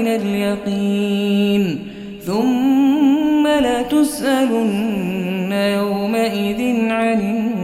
عين اليقين. ثم لتسألن يومئذ عن النعيم